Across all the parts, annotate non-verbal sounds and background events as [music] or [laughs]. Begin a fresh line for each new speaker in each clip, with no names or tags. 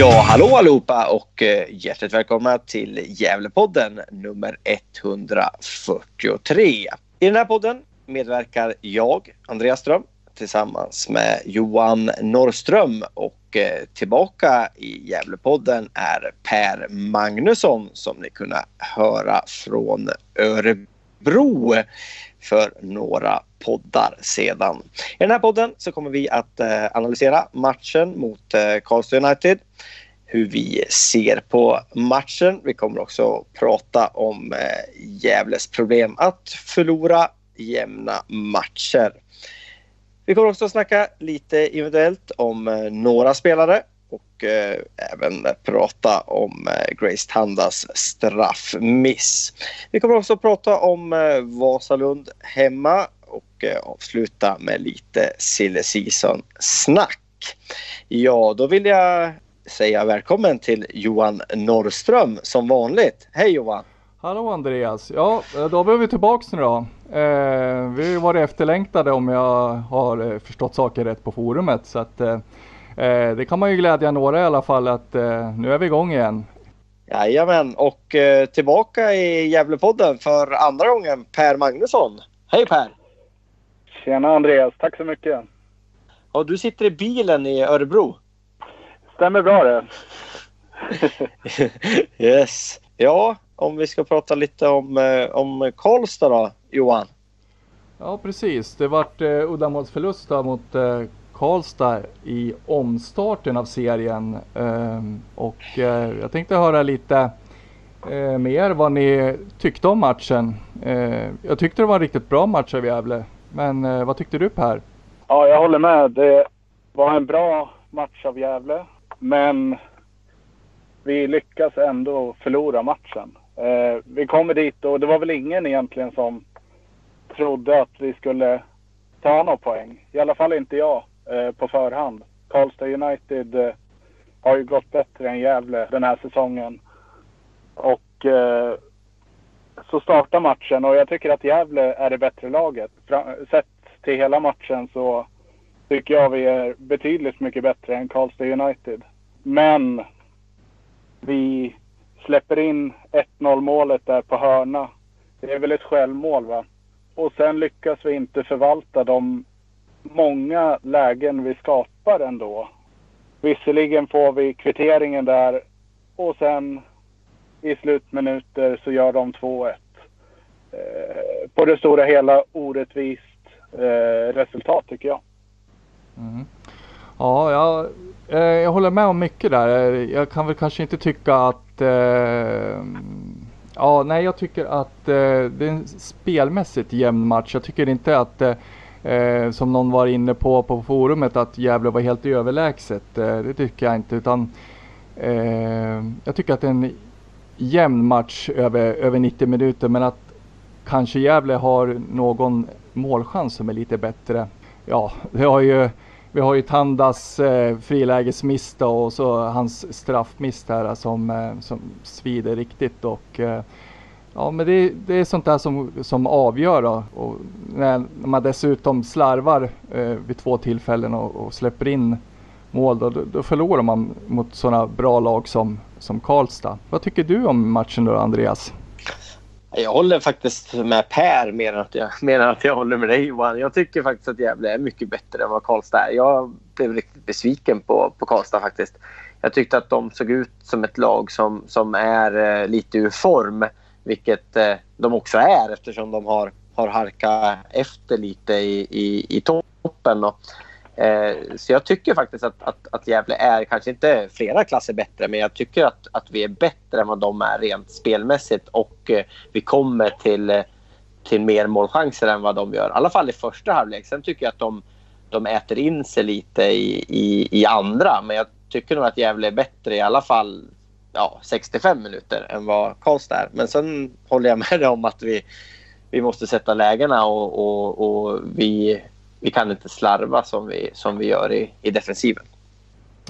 Ja, hallå allihopa och eh, hjärtligt välkomna till Gävlepodden nummer 143. I den här podden medverkar jag, Andreas Ström, tillsammans med Johan Norrström och eh, tillbaka i Gävlepodden är Per Magnusson som ni kunde höra från Örebro för några poddar sedan. I den här podden så kommer vi att eh, analysera matchen mot eh, Karlstad United. Hur vi ser på matchen. Vi kommer också prata om eh, Gävles problem att förlora jämna matcher. Vi kommer också snacka lite individuellt om eh, några spelare och eh, även prata om eh, Grace Tandas straffmiss. Vi kommer också prata om eh, Vasalund hemma och eh, avsluta med lite silly season-snack. Ja, då vill jag säga välkommen till Johan Norrström som vanligt. Hej Johan!
Hallå Andreas! Ja, då är vi tillbaks nu då. Eh, vi har ju varit efterlängtade om jag har eh, förstått saker rätt på forumet. Så att, eh, eh, det kan man ju glädja några i alla fall att eh, nu är vi igång igen.
Jajamän, och eh, tillbaka i Gävlepodden för andra gången Per Magnusson. Hej Per!
Tjena Andreas, tack så mycket.
Ja, du sitter i bilen i Örebro.
Stämmer bra det. [laughs]
yes. Ja, om vi ska prata lite om, eh, om Karlstad då, Johan.
Ja precis, det vart eh, uddamålsförlust mot eh, Karlstad i omstarten av serien. Ehm, och eh, jag tänkte höra lite eh, mer vad ni tyckte om matchen. Eh, jag tyckte det var en riktigt bra match av Gävle. Men eh, vad tyckte du Per?
Ja, jag håller med. Det var en bra match av Gävle. Men vi lyckas ändå förlora matchen. Eh, vi kommer dit och det var väl ingen egentligen som trodde att vi skulle ta några poäng. I alla fall inte jag eh, på förhand. Karlstad United eh, har ju gått bättre än Gävle den här säsongen. Och eh, så startar matchen och jag tycker att Gävle är det bättre laget. Sett till hela matchen så tycker jag vi är betydligt mycket bättre än Karlstad United. Men vi släpper in 1-0 målet där på hörna. Det är väl ett självmål va? Och sen lyckas vi inte förvalta de många lägen vi skapar ändå. Visserligen får vi kvitteringen där och sen i slutminuter så gör de 2-1. Eh, på det stora hela orättvist eh, resultat tycker jag.
Mm. Ja, jag, eh, jag håller med om mycket där. Jag kan väl kanske inte tycka att eh, Ja, nej jag tycker att eh, det är en spelmässigt jämn match. Jag tycker inte att eh, eh som någon var inne på på forumet att Gävle var helt överlägset. Eh, det tycker jag inte utan eh, jag tycker att det är en jämn match över, över 90 minuter men att kanske Gävle har någon målchans som är lite bättre. Ja, vi har ju vi har ju Tandas eh, frilägesmiss och så hans straffmiss där som, eh, som svider riktigt. Och, eh, ja, men det, det, är sånt där som, som avgör. Då. Och när, när man dessutom slarvar eh, vid två tillfällen och, och släpper in mål då, då förlorar man mot sådana bra lag som, som Karlstad. Vad tycker du om matchen då Andreas?
Jag håller faktiskt med Per mer än att jag, mer än att jag håller med dig Johan. Jag tycker faktiskt att Gävle är mycket bättre än vad Karlstad är. Jag blev riktigt besviken på, på Karlstad faktiskt. Jag tyckte att de såg ut som ett lag som, som är eh, lite ur form. Vilket eh, de också är eftersom de har, har harkat efter lite i, i, i toppen. Och, eh, så jag tycker faktiskt att, att, att Gävle är kanske inte flera klasser bättre men jag tycker att, att vi är bättre än vad de är rent spelmässigt och eh, vi kommer till, eh, till mer målchanser än vad de gör. I alla fall i första halvlek. Sen tycker jag att de, de äter in sig lite i, i, i andra men jag tycker nog att Gävle är bättre i alla fall ja, 65 minuter än vad Karlstad är. Men sen håller jag med dig om att vi, vi måste sätta lägena och, och, och vi, vi kan inte slarva som vi, som vi gör i, i defensiven.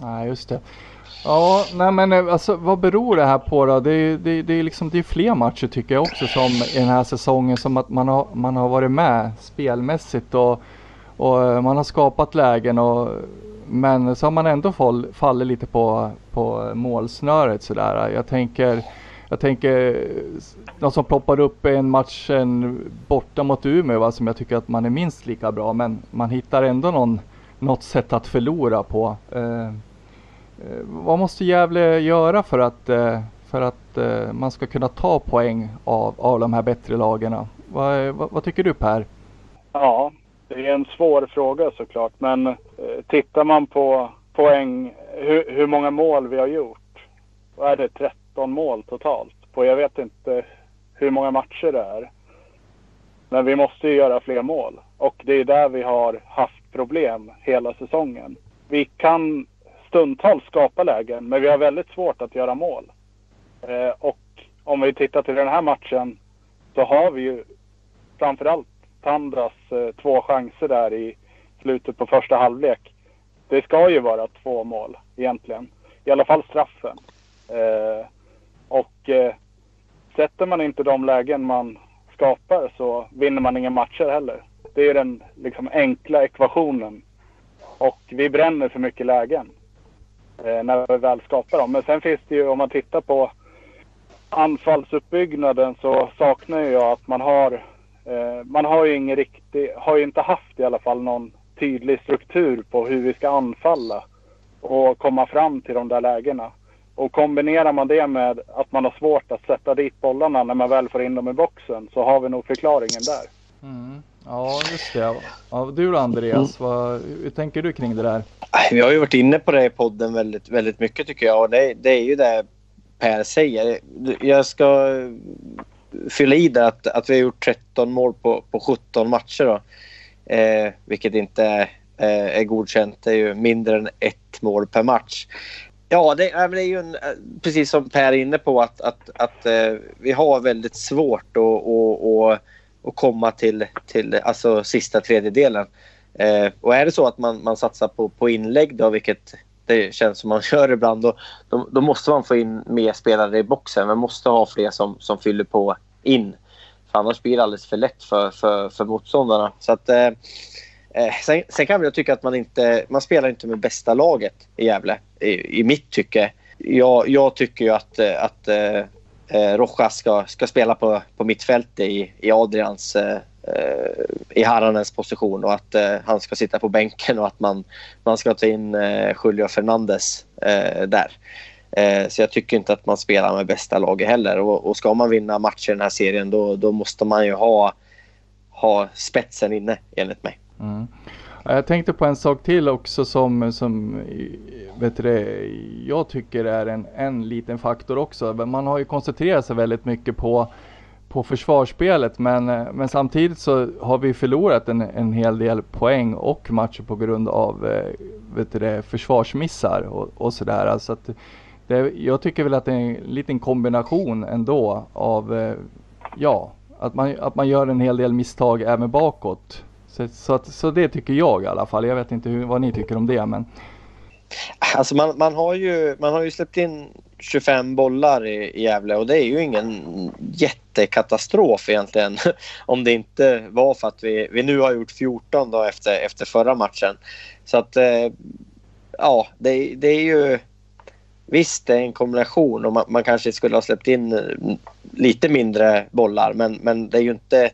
Nej, just det. Ja, nej men eh, alltså vad beror det här på då? Det är, det, det är liksom det är fler matcher tycker jag också som i den här säsongen som att man har, man har varit med spelmässigt och, och eh, man har skapat lägen och men så har man ändå fall, fallit lite på, på målsnöret sådär. Jag tänker jag tänker de som ploppar upp en matchen borta mot Umeå va, som jag tycker att man är minst lika bra men man hittar ändå någon, något sätt att förlora på. Eh, eh vad måste Gävle göra för att, eh, för att eh, man ska kunna ta poäng av, av de här bättre lagen? Vad, vad, vad, tycker du Per?
Ja, det är en svår fråga såklart. Men eh, tittar man på poäng, hur, hur många mål vi har gjort. Vad är det? 13 mål totalt på jag vet inte hur många matcher det är. Men vi måste ju göra fler mål. Och det är där vi har haft problem hela säsongen. Vi kan stundtals skapa lägen, men vi har väldigt svårt att göra mål. Eh, och om vi tittar till den här matchen så har vi ju framförallt Tandras eh, två chanser där i slutet på första halvlek. Det ska ju vara två mål egentligen. I alla fall straffen. Eh, och eh, sätter man inte de lägen man skapar så vinner man inga matcher heller. Det är den liksom, enkla ekvationen. Och vi bränner för mycket lägen eh, när vi väl skapar dem. Men sen finns det ju, om man tittar på anfallsuppbyggnaden så saknar jag att man har, eh, man har ju ingen riktig, har ju inte haft i alla fall någon tydlig struktur på hur vi ska anfalla och komma fram till de där lägena. Och kombinerar man det med att man har svårt att sätta dit bollarna när man väl får in dem i boxen så har vi nog förklaringen där.
Mm. Ja, just det. Ja, du då Andreas, mm. vad, hur tänker du kring det där?
Vi har ju varit inne på det i podden väldigt, väldigt mycket tycker jag. Och det, det är ju det Per säger. Jag ska fylla i det att, att vi har gjort 13 mål på, på 17 matcher. Då. Eh, vilket inte eh, är godkänt. Det är ju mindre än ett mål per match. Ja, det, det är ju en, eh, precis som Per är inne på att, att, att eh, vi har väldigt svårt att och komma till, till alltså, sista tredjedelen. Eh, och är det så att man, man satsar på, på inlägg då, vilket det känns som man [laughs] gör ibland, då, då, då, måste man få in mer spelare i boxen. Man måste ha fler som, som fyller på in. För annars blir det alldeles för lätt för, för, för motståndarna. Så att, eh, eh, sen, sen, kan jag tycka att man inte man spelar inte med bästa laget i Gävle, i, i mitt tycke. Jag, jag tycker ju att, eh, att eh, eh Rojas ska, ska spela på, på mittfältet i, i Adrians eh, eh, i Haranens position och att eh, han ska sitta på bänken och att man, man ska ta in eh, Julio Fernandes eh, där. Eh, så jag tycker inte att man spelar med bästa laget heller och, och ska man vinna matcher i den här serien då, då måste man ju ha, ha spetsen inne enligt mig.
Mm. Jag tänkte på en sak till också som, som vet du, jag tycker är en, en liten faktor också. Man har ju koncentrerat sig väldigt mycket på, på försvarsspelet men, men samtidigt så har vi förlorat en, en hel del poäng och matcher på grund av eh, vet du, försvarsmissar och, och sådär. Så att det, jag tycker väl att det är en liten kombination ändå av eh, ja, att man, att man gör en hel del misstag även bakåt. Så, så, att, så det tycker jag i alla fall. Jag vet inte hur, vad ni tycker om det. Men...
Alltså man, man, har ju, man har ju släppt in 25 bollar i, i Gävle och det är ju ingen jättekatastrof egentligen. [laughs] Om det inte var för att vi, vi nu har gjort 14 då efter, efter förra matchen. Så att eh, ja, det, det är ju Visst, det är en kombination och man, man, kanske skulle ha släppt in mm, lite mindre bollar men, men det är ju inte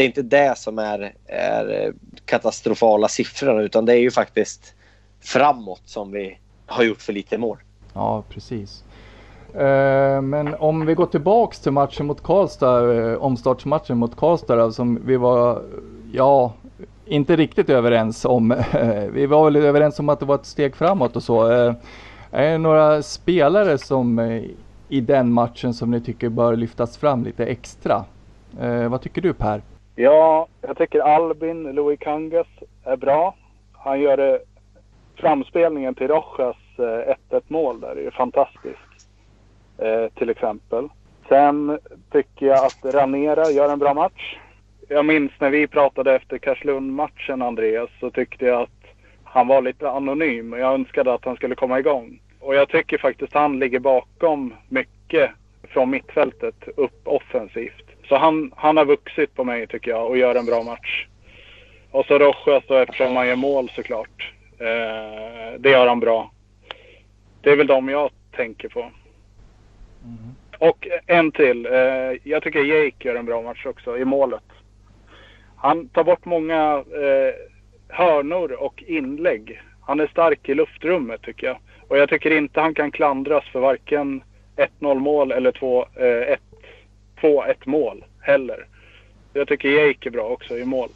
det är inte det som är, är eh, katastrofala siffror utan det är ju faktiskt framåt som vi har gjort för lite mål.
Ja, precis. Eh, men om vi går tillbaks till matchen mot Karlstad, eh, omstartsmatchen mot Karlstad då, som vi var, ja, inte riktigt överens om. [laughs] vi var väl överens om att det var ett steg framåt och så. Är det några spelare som i den matchen som ni tycker bör lyftas fram lite extra? vad tycker du Per?
Ja, jag tycker Albin Louis Kangas är bra. Han gör det, framspelningen till Rojas eh, 1-1 mål där är ju fantastiskt. Eh, till exempel. Sen tycker jag att Ranera gör en bra match. Jag minns när vi pratade efter Karlslund-matchen, Andreas, så tyckte jag att han var lite anonym. Jag önskade att han skulle komma igång. Och jag tycker faktiskt han ligger bakom mycket från mittfältet upp offensivt. Så han, han har vuxit på mig tycker jag och gör en bra match. Och så Rojas då eftersom han gör mål såklart. Eh, det gör han bra. Det är väl de jag tänker på. Mm. Och en till. Eh, jag tycker Jake gör en bra match också i målet. Han tar bort många eh, hörnor och inlägg. Han är stark i luftrummet tycker jag. Och jag tycker inte han kan klandras för varken 1-0 mål eller 2-1 eh, mål heller. Jag tycker Jake är bra också i mål.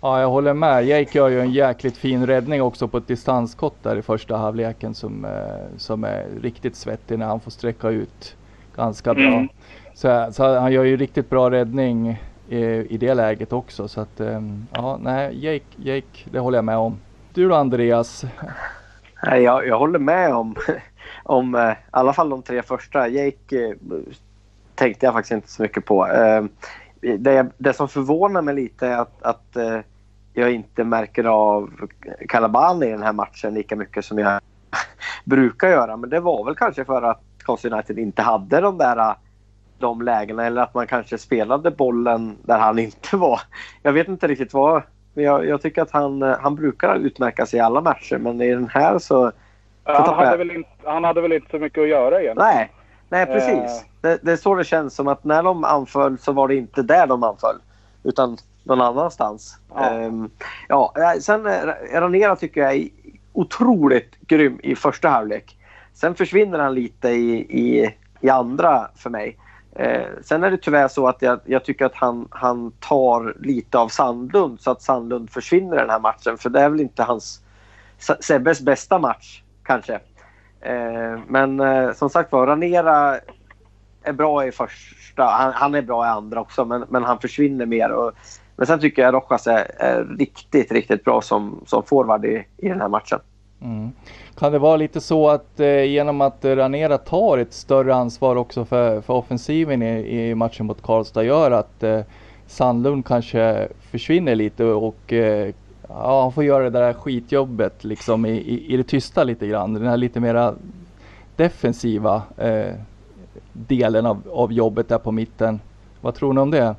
Ja, jag håller med. Jake gör ju en jäkligt fin räddning också på ett distanskott där i första halvleken som, eh, som är riktigt svettig när han får sträcka ut ganska bra. Mm. Så, så, han gör ju riktigt bra räddning i, i det läget också. Så att, ehm, ja, nej, Jake, Jake, det håller jag med om. Du då Andreas?
Jag, jag håller med om, [laughs] om eh, i alla fall de tre första. Jake eh, tänkte jag faktiskt inte så mycket på. Eh, det, det som förvånar mig lite är att, att jag inte märker av Calabani i den här matchen lika mycket som jag [laughs] brukar göra. Men det var väl kanske för att Carlson United inte hade de där de lägena eller att man kanske spelade bollen där han [laughs] inte var. Jag vet inte riktigt vad. Jag, jag tycker att han, han brukar utmärka sig i alla matcher men i den här så...
Ja, han, hade väl inte, han hade väl inte så mycket att göra egentligen.
Nej, nej precis. Uh... Det, det, är så det känns som att när de anföll så var det inte där de anföll. Utan någon annanstans. Ja. Um, ja, sen eh, Ranera tycker jag är otroligt grym i första halvlek. Sen försvinner han lite i, i, i andra för mig. Eh, sen är det tyvärr så att jag, jag, tycker att han, han tar lite av Sandlund så att Sandlund försvinner i den här matchen. För det är väl inte hans Sebbes bästa match kanske. Eh, men eh, som sagt var, Ranera är bra i första. Han, han, är bra i andra också men, men han försvinner mer. Och, men sen tycker jag Rojas är, är riktigt, riktigt bra som, som forward i, i den här matchen.
Mm. Kan det vara lite så att eh, genom att Ranera tar ett större ansvar också för, för offensiven i, i matchen mot Karlstad gör att eh, Sandlund kanske försvinner lite och eh, ja, han får göra det där skitjobbet liksom i, i, i det tysta lite grann. Den här lite mera defensiva eh, delen av, av jobbet där på mitten. Vad tror ni om det?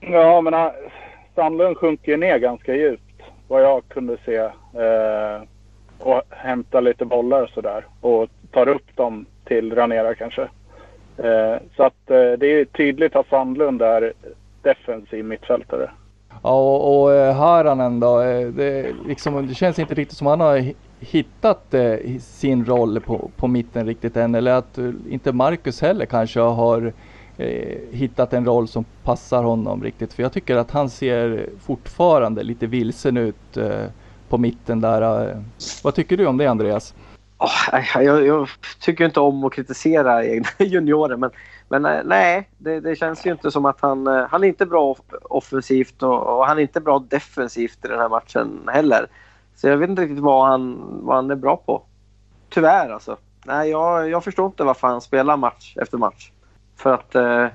Ja, men Sandlund sjunker ner ganska djupt vad jag kunde se. Eh, och hämtar lite bollar och sådär. Och tar upp dem till Ranera kanske. Eh, så att eh, det är tydligt att Sandlund är defensiv mittfältare.
Ja, och, och eh, Haranen då? Eh, det, liksom, det känns inte riktigt som han har hittat eh, sin roll på, på mitten riktigt än. Eller att eh, inte Marcus heller kanske har eh, hittat en roll som passar honom riktigt. För jag tycker att han ser fortfarande lite vilsen ut eh, på mitten där. Vad tycker du om det Andreas?
Oh, jag, jag, tycker inte om att kritisera egna [laughs] juniorer men, men eh, nej, det, det, känns ju inte som att han... Eh, han är inte bra offensivt och, och, han är inte bra defensivt i den här matchen heller. Så jag vet inte riktigt vad han, vad han är bra på. Tyvärr alltså. Nej, jag, jag förstår inte varför han spelar match efter match. För att eh,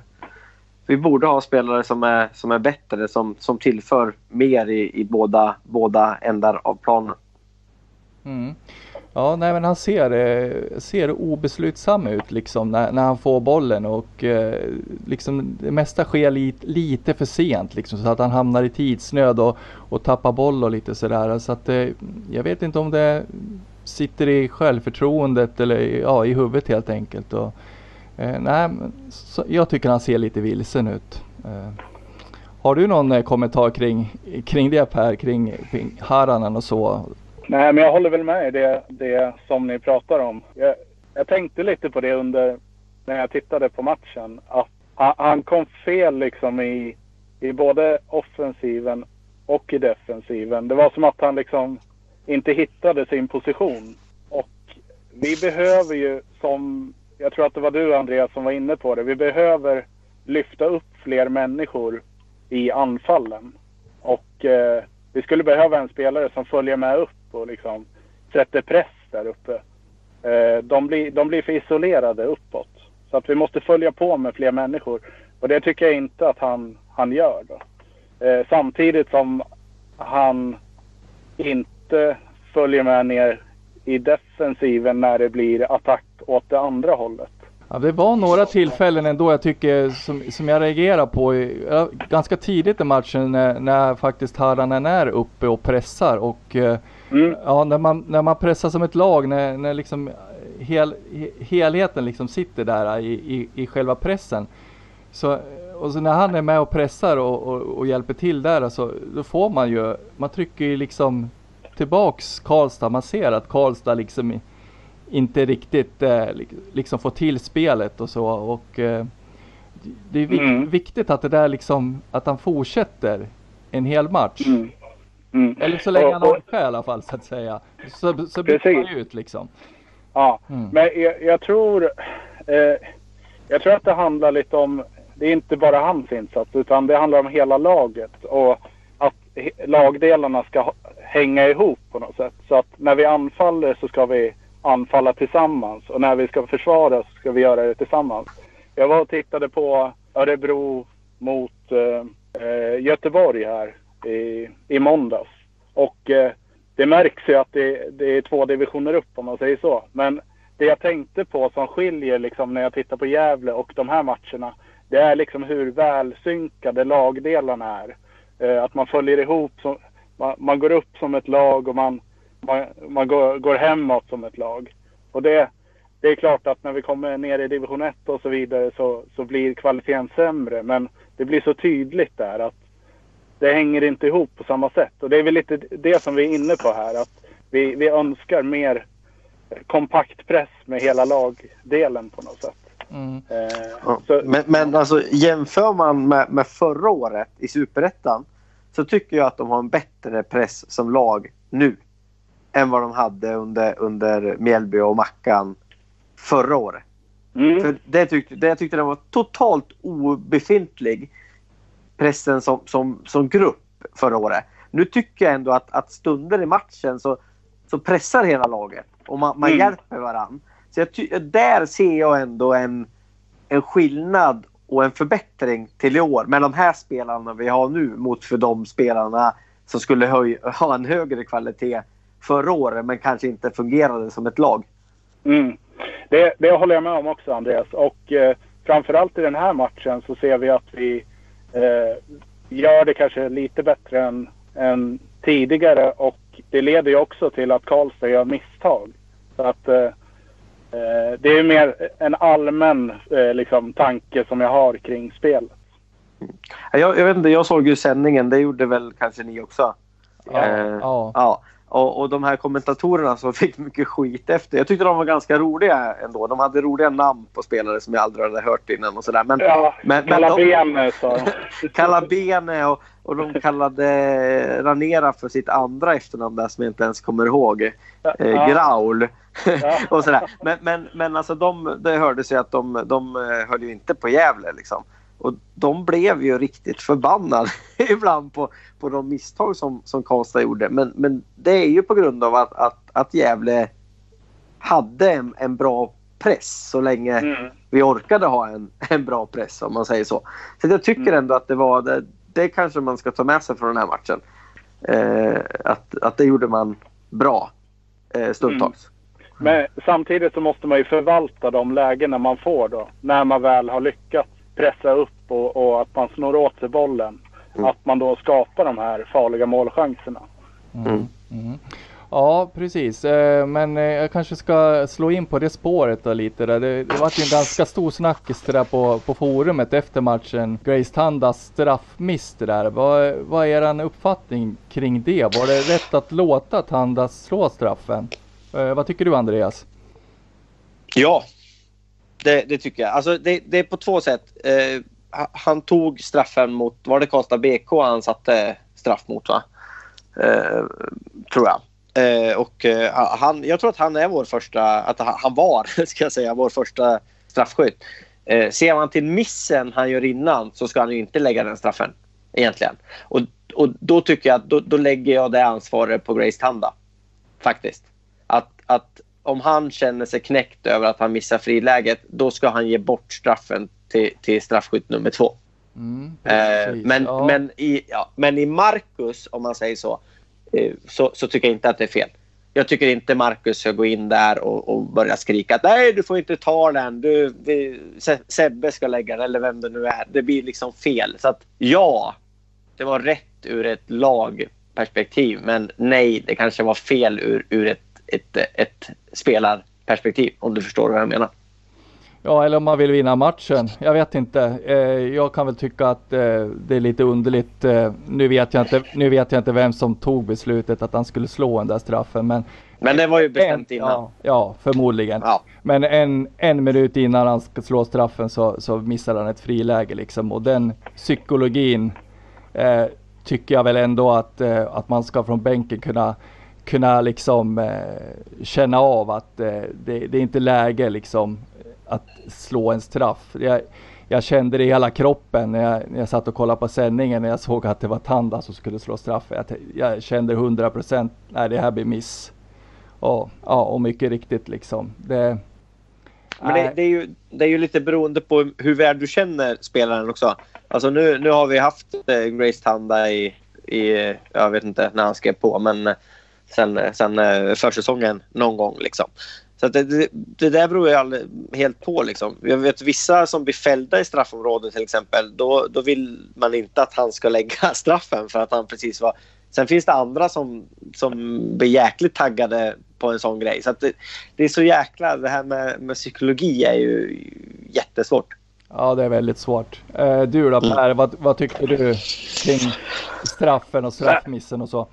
vi borde ha spelare som är, som är bättre, som, som tillför mer i, i båda, båda ändar av planen.
Mm. Ja, nej men han ser, eh, ser obeslutsam ut liksom när, när han får bollen och eh, liksom det mesta sker lite, lite för sent liksom så att han hamnar i tidsnöd och, och tappar boll och lite sådär. Så att eh, jag vet inte om det sitter i självförtroendet eller ja, i huvudet helt enkelt. Och, eh, nej, så, jag tycker han ser lite vilsen ut. Eh, har du någon eh, kommentar kring, kring det Per, kring, kring Haranen och så?
Nej, men jag håller väl med i det, det som ni pratar om. Jag, jag tänkte lite på det under när jag tittade på matchen. Att han kom fel liksom i, i både offensiven och i defensiven. Det var som att han liksom inte hittade sin position. Och vi behöver ju, som jag tror att det var du Andreas som var inne på det, vi behöver lyfta upp fler människor i anfallen. Och eh, vi skulle behöva en spelare som följer med upp och liksom sätter press där uppe. Eh, de, blir, de blir för isolerade uppåt. Så att vi måste följa på med fler människor. Och det tycker jag inte att han, han gör. Då. Eh, samtidigt som han inte följer med ner i defensiven när det blir attack åt det andra hållet.
Ja, det var några tillfällen ändå jag tycker som, som jag reagerar på i, ganska tidigt i matchen när, när faktiskt Haranen är uppe och pressar och eh, mm. ja, när, man, när man pressar som ett lag när, när liksom hel, helheten liksom sitter där i, i, i själva pressen. Så, och så när han är med och pressar och, och, och hjälper till där alltså, då får man ju, man trycker ju liksom tillbaks Karlstad. Man ser att Karlstad liksom inte riktigt eh, liksom får till spelet och så och eh, det är vik mm. viktigt att det där liksom, att han fortsätter en hel match. Mm. Mm. Eller så länge och, han orkar i alla fall så att säga. Så, så byter man ut liksom.
Ja, mm. men jag, jag tror eh, jag tror att det handlar lite om, det är inte bara hans insats utan det handlar om hela laget och att lagdelarna ska hänga ihop på något sätt. Så att när vi anfaller så ska vi anfalla tillsammans och när vi ska försvara så ska vi göra det tillsammans. Jag var och tittade på Örebro mot eh, eh, Göteborg här i, i måndags. Och eh, det märks ju att det, det, är två divisioner upp om man säger så. Men det jag tänkte på som skiljer liksom när jag tittar på Gävle och de här matcherna. Det är liksom hur välsynkade lagdelarna är. Eh, att man följer ihop. Som, man, man, går upp som ett lag och man, man, man går, går hemåt som ett lag. Och det, det är klart att när vi kommer ner i division 1 och så vidare så, så blir kvaliteten sämre. Men det blir så tydligt där att det hänger inte ihop på samma sätt. Och det är väl lite det som vi är inne på här. Att vi, vi önskar mer kompakt press med hela lagdelen på något sätt. Mm.
Eh, ja. så, men, men alltså, jämför man med, med förra året i Superettan så tycker jag att de har en bättre press som lag nu än vad de hade under, under Mjällby och Mackan förra året. Mm. För det tyckte, det jag tyckte den var totalt obefintlig pressen som, som, som grupp förra året. Nu tycker jag ändå att, att stunder i matchen så, så pressar hela laget och man, man mm. hjälper varandra. Så jag där ser jag ändå en, en skillnad och en förbättring till i år med de här spelarna vi har nu mot för de spelarna som skulle höj, [laughs] ha en högre kvalitet förra året men kanske inte fungerade som ett lag.
Mm. Det, det håller jag med om också Andreas. Och eh, framförallt i den här matchen så ser vi att vi eh, gör det kanske lite bättre än, än tidigare och det leder ju också till att Karlstad gör misstag. Så att eh, eh, det är mer en allmän eh, liksom, tanke som jag har kring spelet.
Jag, jag, vet inte, jag såg ju sändningen. Det gjorde väl kanske ni också?
Ja. Eh, ja.
ja. Och, och de här kommentatorerna som [laughs] fick mycket skit efter. Jag tyckte de var ganska roliga ändå. De hade roliga namn på spelare som jag aldrig hade hört innan och sådär.
Men, ja, men, Calabene sa
de. [laughs] Calabene och, och de kallade Ranera för sitt andra efternamn där som jag inte ens kommer ihåg. Eh, Graul. Ja. [laughs] och sådär. Men, men, men alltså de, det hördes ju att de, de eh, höll ju inte på Gävle liksom. Och de blev ju riktigt förbannade [laughs] ibland på, på de misstag som, som Karlstad gjorde. Men, men det är ju på grund av att, att, att Gävle hade en, en bra press så länge mm. vi orkade ha en, en bra press om man säger så. Så jag tycker mm. ändå att det var det, det kanske man ska ta med sig från den här matchen. Eh, att, att det gjorde man bra eh, stundtals. Mm.
Men samtidigt så måste man ju förvalta de lägena man får då. När man väl har lyckats pressa upp och, och att man snor åt sig bollen. Mm. Att man då skapar de här farliga målchanserna.
Mm. Mm. mm. Ja precis, eh, men eh, jag kanske ska slå in på det spåret då lite. Där. Det, det var ju en ganska stor snackis där på, på forumet efter matchen. Grace Tandas straffmiss där. Vad, vad är er uppfattning kring det? Var det rätt att låta Tandas slå straffen? Eh, vad tycker du Andreas?
Ja, det, det, tycker jag. Alltså det, det, är på två sätt. Eh, han tog straffen mot, var det Karlstad BK han satte straff mot va? Eh, tror jag. Eh, och eh, han, jag tror att han är vår första, att han var, [laughs] ska jag säga, vår första straffskytt. Eh, ser man till missen han gör innan så ska han ju inte lägga den straffen egentligen. Och, och då tycker jag att då, då lägger jag det ansvaret på Grace Tanda. Faktiskt. Att, att om han känner sig knäckt över att han missar friläget, då ska han ge bort straffen till, till straffskytt nummer två.
Mm,
Eh, men,
ja.
men, i, ja, men i Marcus, om man säger så, eh, så, så tycker jag inte att det är fel. Jag tycker inte Marcus ska gå in där och, och börja skrika att nej, du får inte ta den. Du, Se- Sebbe ska lägga den, eller vem det nu är. Det blir liksom fel. Så att ja, det var rätt ur ett lagperspektiv. Men nej, det kanske var fel ur, ur ett, ett, ett spelarperspektiv. Om du förstår vad jag menar.
Ja, eller om man vill vinna matchen. Jag vet inte. Eh, jag kan väl tycka att eh, det är lite underligt. Eh, nu, vet jag inte, nu vet jag inte vem som tog beslutet att han skulle slå den där straffen. Men,
Men det var ju bestämt
en,
innan.
ja, ja, förmodligen.
Ja.
Men en, en minut innan han ska slå straffen så, så missar han ett friläge liksom. Och den psykologin eh, tycker jag väl ändå att, eh, att man ska från bänken kunna kunna liksom eh, känna av att eh, det, det är inte läge liksom att slå en straff. Jag, jag kände det i hela kroppen när jag, när jag satt och kollade på sändningen när jag såg att det var Tanda som skulle slå straff. Jag, jag kände 100 procent, nej det här blir miss. Och, ja, och mycket riktigt liksom. Det,
Men det, det, är ju, det är ju lite beroende på hur väl du känner spelaren också. Alltså nu, nu har vi haft eh, Grace Tanda i, i, jag vet inte när han skrev på, men eh, sen, sen eh, försäsongen någon gång. Liksom. Så det, det, det där beror ju all, helt på. Liksom. Jag vet vissa som blir fällda i straffområdet till exempel. Då, då vill man inte att han ska lägga [laughs] straffen för att han precis var... Sen finns det andra som, som blir jäkligt taggade på en sån grej. Så det, det är så jäkla... Det här med, med psykologi är ju jättesvårt.
Ja, det är väldigt svårt. Eh, du då Per, vad, vad tyckte du kring straffen och straffmissen och så?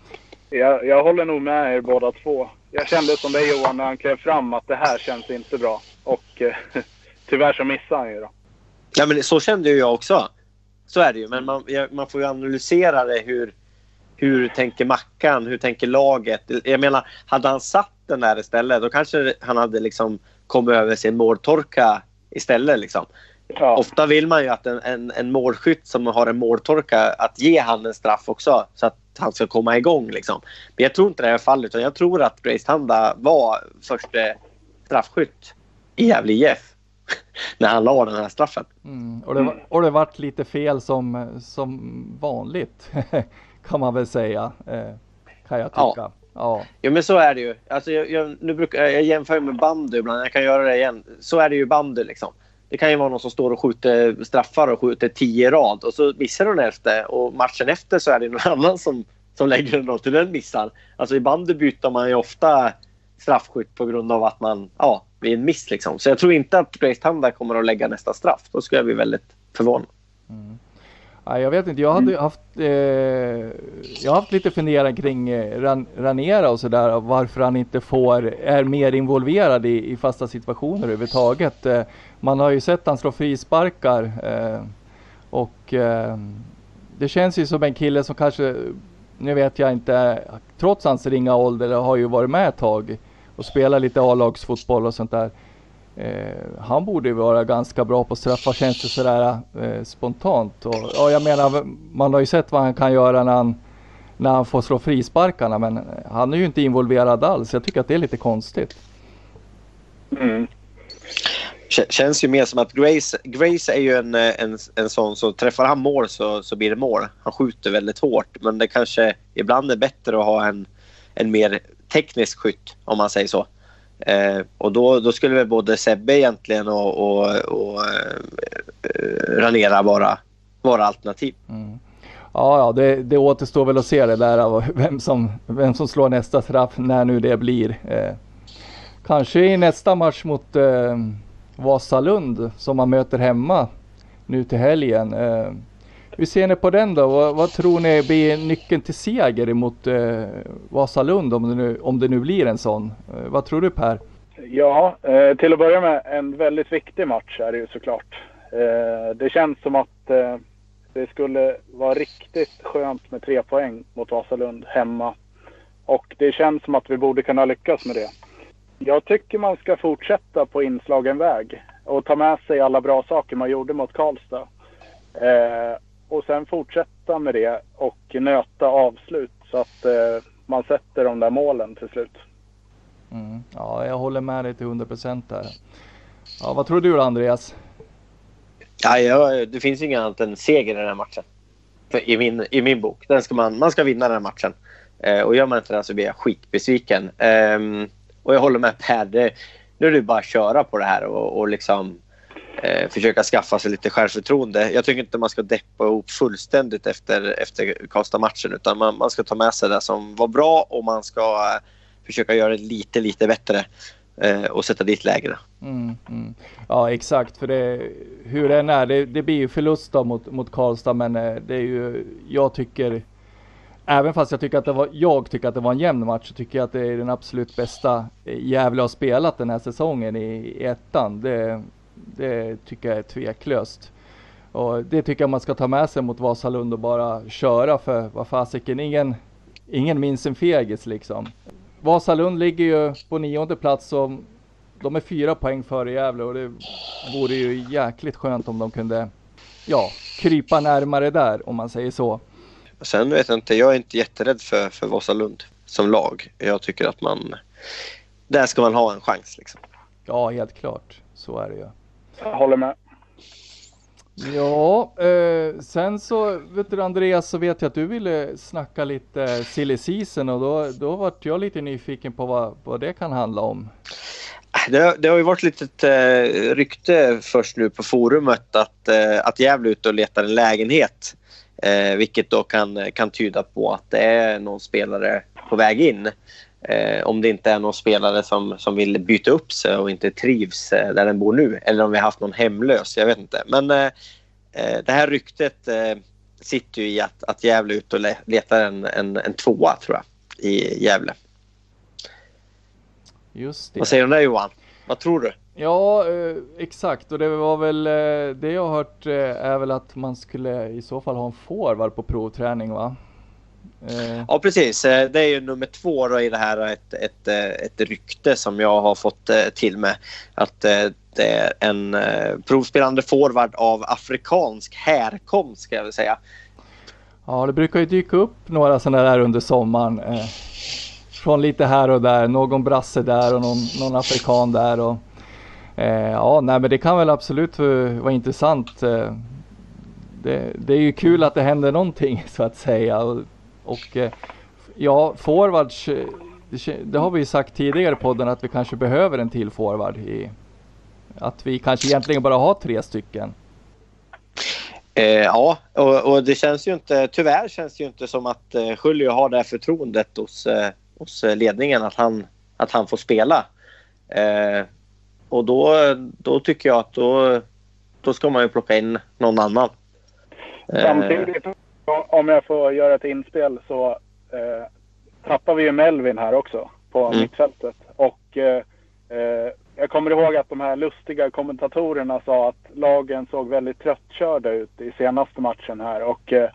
Jag, jag håller nog med er båda två. Jag kände som dig Johan när han klev fram att det här känns inte bra. Och eh, [laughs] tyvärr så missade han ju då.
Ja, men så kände ju jag också. Så är det ju. Men man, man får ju analysera det. Hur, hur tänker Mackan? Hur tänker laget? Jag menar, hade han satt den där istället då kanske han hade liksom kommit över sin måltorka istället. Liksom.
Ja,
Ofta vill man ju att en, en, en målskytt som har en måltorka att ge han en straff också så att han ska komma igång. Liksom. Men jag tror inte det är fallet. Utan jag tror att Grace Tanda var första straffskytt i Gävle IF [laughs] när han la den här straffen.
Mm. Och, det, var- och det vart lite fel som, som vanligt [laughs] kan man väl säga. Eh, kan jag
Ja.
tycka. Ja.
Jo men så är det ju. Alltså, jag, jag, nu brukar, jag jämför med bandy ibland. Jag kan göra det igen. Så är det ju bandy liksom. Det kan ju vara någon som står och skjuter straffar och skjuter tio i rad och så missar den efter och matchen efter så är det någon [laughs] annan som, som lägger den till den missar. Alltså i bandy byter man ju ofta straffskytt på grund av att man, ja, vid en miss liksom. Så jag tror inte att Grace Tanda kommer att lägga nästa straff. Då skulle jag bli väldigt förvånad. Mm.
Nej, jag vet inte, jag hade haft, eh, jag har haft lite funderingar kring eh, Ran, Ranera och sådär. Varför han inte får, är mer involverad i, i fasta situationer överhuvudtaget. Eh, man har ju sett han slå frisparkar. Eh, och eh, det känns ju som en kille som kanske, nu vet jag inte, trots hans ringa ålder har ju varit med ett tag och spelat lite A-lagsfotboll och sånt där. Eh, han borde ju vara ganska bra på straffar känns det sådär eh, spontant. Och, ja, jag menar, man har ju sett vad han kan göra när han, när han får slå frisparkarna men eh, han är ju inte involverad alls. Jag tycker att det är lite konstigt.
mm.
Känns ju mer som att Grace, Grace är ju en, eh, en, en sån så träffar han mål så, så blir det mål. Han skjuter väldigt hårt men det kanske ibland är bättre att ha en, en mer teknisk skytt om man säger så. Eh, och då, då skulle väl både Sebbe egentligen och, och, och eh, Ranera vara, vara alternativ.
Mm. Ja, ja det, det återstår väl att se det där av vem som, vem som slår nästa straff när nu det blir. Eh, kanske i nästa match mot eh, Vasalund som man möter hemma nu till helgen. Eh, hur ser ni på den då? Vad, vad tror ni blir nyckeln till seger mot eh, Vasalund om det, nu, om det nu blir en sån? Eh, vad tror du Per?
Ja, eh, till att börja med en väldigt viktig match är det ju såklart. Eh, det känns som att eh, det skulle vara riktigt skönt med tre poäng mot Vasalund hemma. Och det känns som att vi borde kunna lyckas med det. Jag tycker man ska fortsätta på inslagen väg och ta med sig alla bra saker man gjorde mot Karlstad. Eh, och sen fortsätta med det och nöta avslut så att eh, man sätter de där målen till slut.
Mm. Ja, jag håller med dig till 100 procent där. Ja, vad tror du då Andreas?
Ja, ja, det finns ju inget annat än seger i den här matchen. För I min, i min bok. Den ska man, man ska vinna den här matchen. Eh, och gör man inte det så blir jag skitbesviken. Eh, och jag håller med Per. Det, nu är det bara att köra på det här och, och liksom Eh, försöka skaffa sig lite självförtroende. Jag tycker inte man ska deppa ihop fullständigt efter, efter Karlstad-matchen utan man, man ska ta med sig det som var bra och man ska eh, försöka göra det lite, lite bättre eh, och sätta dit lägre.
Mm, mm. Ja exakt, för det, hur det än är, det, det blir ju förlust då mot, mot Karlstad men eh, det är ju, jag tycker Även fast jag tycker att det var, jag tycker att det var en jämn match så tycker jag att det är den absolut bästa eh, Gävle har spelat den här säsongen i, i ettan. Det, det tycker jag är tveklöst. Och det tycker jag man ska ta med sig mot Vasalund och bara köra för vad fasiken, ingen, ingen minns en fegis liksom. Vasalund ligger ju på nionde plats och de är fyra poäng före Gävle och det vore ju jäkligt skönt om de kunde ja, krypa närmare där om man säger så.
Sen vet jag inte, jag är inte jätterädd för, för Vasalund som lag. Jag tycker att man... Där ska man ha en chans liksom.
Ja, helt klart. Så är det ju.
Jag håller med.
Ja, eh, sen så vet du Andreas så vet jag att du ville snacka lite silly season och då, då vart jag lite nyfiken på vad, vad det kan handla om.
Det, det har ju varit lite ett eh, rykte först nu på forumet att, eh, att Gävle är ute och letar en lägenhet. Eh, vilket då kan, kan tyda på att det är någon spelare på väg in. Eh, om det inte är någon spelare som, som vill byta upp sig och inte trivs eh, där den bor nu. Eller om vi har haft någon hemlös, jag vet inte. Men eh, eh det här ryktet eh, sitter ju i att, att Gävle är ute och letar en, en, en tvåa, tror jag, i Gävle.
Just det.
Vad säger du där Johan? Vad tror du?
Ja, eh, exakt och det var väl det jag har hört är väl att man skulle i så fall ha en forward på provträning va?
Eh. Ja precis, det är ju nummer två då i det här ett, ett, ett rykte som jag har fått till mig. Att det är en provspelande forward av afrikansk härkomst ska jag väl säga.
Ja det brukar ju dyka upp några sådana där under sommaren. Från lite här och där, någon brasse där och någon, någon afrikan där. Och, Eh, ja, nej men det kan väl absolut vara intressant. Eh, det, det, är ju kul att det händer någonting [laughs] så att säga. Och, eh, ja, forwards, det, det, har vi ju sagt tidigare på podden att vi kanske behöver en till forward. I, att vi kanske egentligen bara har tre stycken.
Eh, ja, och, och, det känns ju inte, tyvärr känns det ju inte som att eh, Julio har det här förtroendet hos, eh, hos ledningen att han, att han får spela. Eh, och då, då tycker jag att då, då ska man ju plocka in någon annan.
Samtidigt, om jag får göra ett inspel så eh, tappar vi ju Melvin här också på mm. mittfältet. Och eh, eh, jag kommer ihåg att de här lustiga kommentatorerna sa att lagen såg väldigt tröttkörda ut i senaste matchen här. Och eh,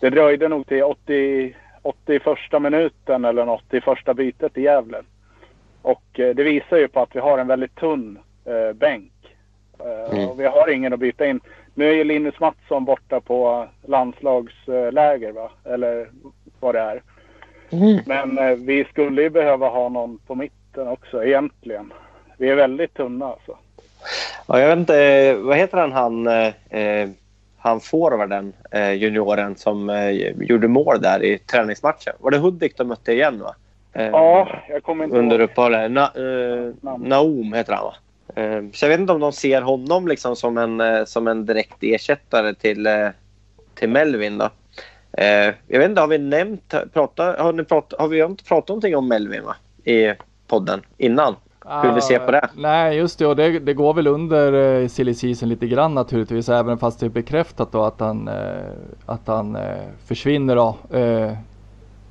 det dröjde nog till 80, 81 minuten eller något i första bytet i Gävle. Och eh, det visar ju på att vi har en väldigt tunn eh, bänk. Mm. Och vi har ingen att byta in. Nu är ju Linus Mattsson borta på landslagsläger, va? Eller vad det är. Mm. Men eh, vi skulle ju behöva ha någon på mitten också egentligen. Vi är väldigt tunna alltså.
Ja, jag vet inte, eh, vad heter han, han, eh, han forwarden, eh, junioren som eh, gjorde mål där i träningsmatchen? Var det Hudik de mötte igen va?
Eh, ja, jag kommer inte
Under uppehållet. Na, eh, Naum heter han va? Eh, så jag vet inte om de ser honom liksom som en, eh, som en direkt ersättare till, eh, till Melvin då. Eh, jag vet inte, har vi nämnt, prata, har, ni prat, har vi inte pratat någonting om Melvin va? I podden innan? Hur vi ser på det?
Uh, nej, just det. Och det, det går väl under uh, silly season lite grann naturligtvis. Även fast det är bekräftat då att han, uh, att han uh, försvinner då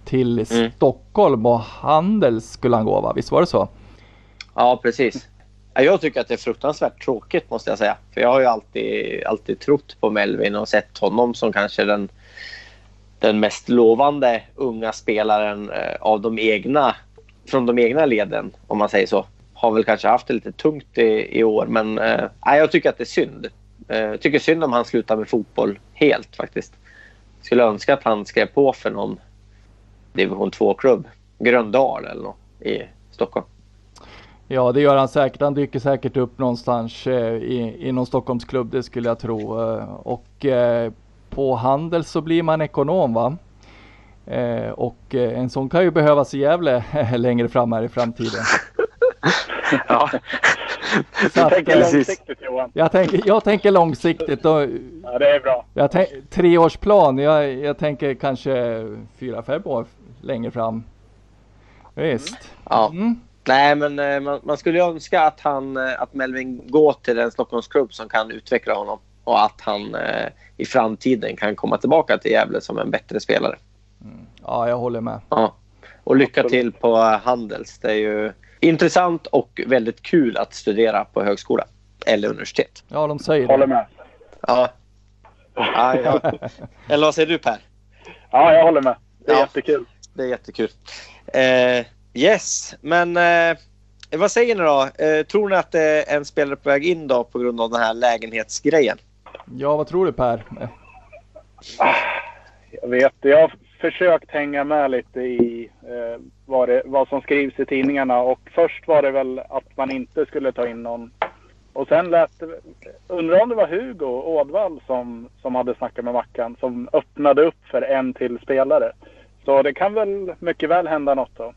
till mm. Stockholm och Handels skulle han gå va? Visst var det så?
Ja precis. Jag tycker att det är fruktansvärt tråkigt måste jag säga. För jag har ju alltid, alltid trott på Melvin och sett honom som kanske den, den mest lovande unga spelaren eh, av de egna, från de egna leden om man säger så. Har väl kanske haft det lite tungt i, i år men eh, jag tycker att det är synd. Eh, jag tycker synd om han slutar med fotboll helt faktiskt. Skulle önska att han skrev på för någon division 2-klubb. Gröndal eller något i Stockholm.
Ja, det gör han säkert. Han dyker säkert upp någonstans eh, i, i någon Stockholmsklubb, det skulle jag tro. Eh, och eh, på Handel så blir man ekonom va? Eh, och eh, en sån kan ju behövas i Gävle [laughs] längre fram här i framtiden. [laughs]
ja.
Så
Du
att,
tänker
eh,
långsiktigt Johan.
jag, tänker, jag tänker långsiktigt. Och,
Ja, det är bra.
jag tänk, treårsplan, jag, jag tänker kanske fyra, fem år längre fram. Visst.
ja.
Mm.
Nej, men eh, man, man skulle ju önska att, han, eh, att Melvin går till en Stockholmsklubb som kan utveckla honom och att han eh, i framtiden kan komma tillbaka till Gävle som en bättre spelare.
Ja, jag håller med.
Ja. Och lycka
Absolut.
till på Handels. Det är ju intressant och väldigt kul att studera på högskola eller universitet.
Ja, de säger
Håller
det.
med.
Ja. Ja, ja. [laughs] Eller vad säger du Per?
Ja, jag håller med. Det är
Ja.
jättekul.
Det är jättekul. Eh, yes, men eh, vad säger ni då? Eh, tror ni att det är en spelare på väg in då på grund av den här lägenhetsgrejen?
Ja, vad tror du Per?
Jag vet, jag har försökt hänga med lite i eh, vad, det, vad som skrivs i tidningarna och först var det väl att man inte skulle ta in någon. Och sen lät det, undrar om det var Hugo Ådvall som, som hade snackat med Mackan som öppnade upp för en till spelare. Så det kan väl mycket väl hända något då.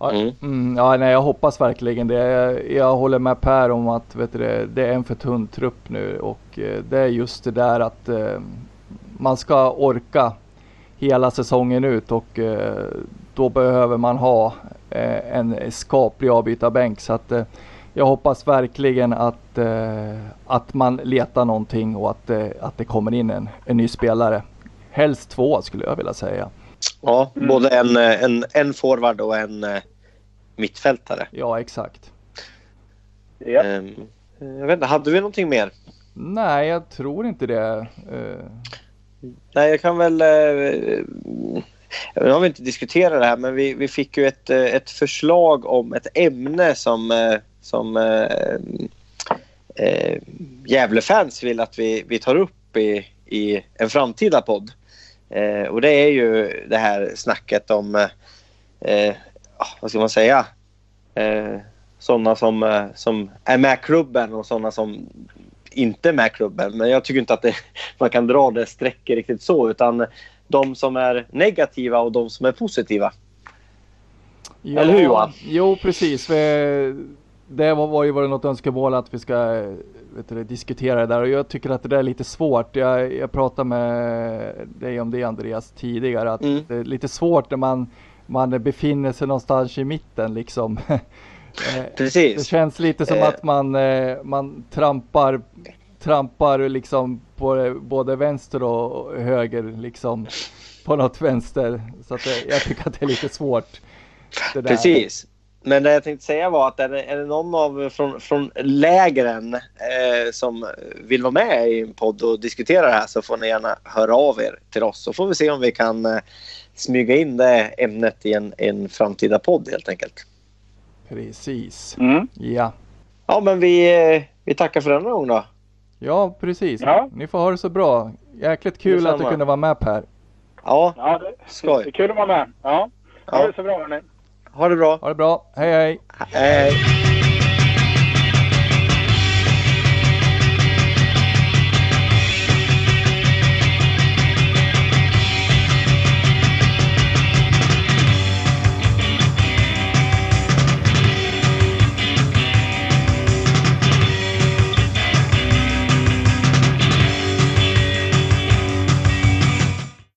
Ja,
Mm.
mm, ja, nej, jag hoppas verkligen det. Jag, jag håller med Per om att vet du, det, är en för tunn trupp nu och eh, det är just det där att eh, man ska orka hela säsongen ut och eh, då behöver man ha en skaplig avbytarbänk. Så att jag hoppas verkligen att, att man letar någonting och att, att det kommer in en, en ny spelare. Helst två skulle jag vilja säga.
Ja,
Mm.
både en, eh, en, en forward och en eh, mittfältare.
Ja, exakt.
Ja.
Ehm, jag vet inte, hade vi någonting mer?
Nej, jag tror inte det. Eh,
Nej, jag kan väl... Nu har vi inte diskuterat det här, men vi, vi fick ju ett, ett förslag om ett ämne som, som eh, Gävlefans vill att vi, vi tar upp i, i en framtida podd. Eh, och det är ju det här snacket om, eh, eh, ah, vad ska man säga, eh, sådana som, eh, som är med klubben och sådana som inte är med klubben. Men jag tycker inte att det, [laughs] man kan dra det strecket riktigt så, utan de som är negativa och de som är positiva.
Ja,
Eller hur, Johan?
Jo, precis. Det var, var ju varit något önskemål att vi ska du, det, diskutera det där och jag tycker att det där är lite svårt. Jag, jag pratade med dig om det Andreas tidigare, att
Mm.
det är lite svårt när man, man befinner sig någonstans i mitten liksom. [laughs] Eh, Det
Precis.
känns lite som
Eh.
att man, eh, man trampar, trampar liksom på det- både vänster och höger liksom på något vänster. Så att det, jag tycker att det är lite svårt. Det.
Precis. Men det jag tänkte säga var att är det, är det någon av från, från lägren eh, som vill vara med i en podd och diskutera det här så får ni gärna höra av er till oss så får vi se om vi kan eh, smyga in det ämnet i en, en framtida podd helt enkelt.
Precis.
Mm.
Ja.
Ja, men vi, eh, vi tackar för denna gång då.
Ja, precis.
Ja.
Ni får ha det så bra. Jäkligt kul att du kunde vara med Per.
Ja,
Ja, det,
Skoj.
det är kul att vara med. Ja, ha
Ja.
det så bra hörni.
Ha det bra.
Ha det bra. Hej hej!
Hej.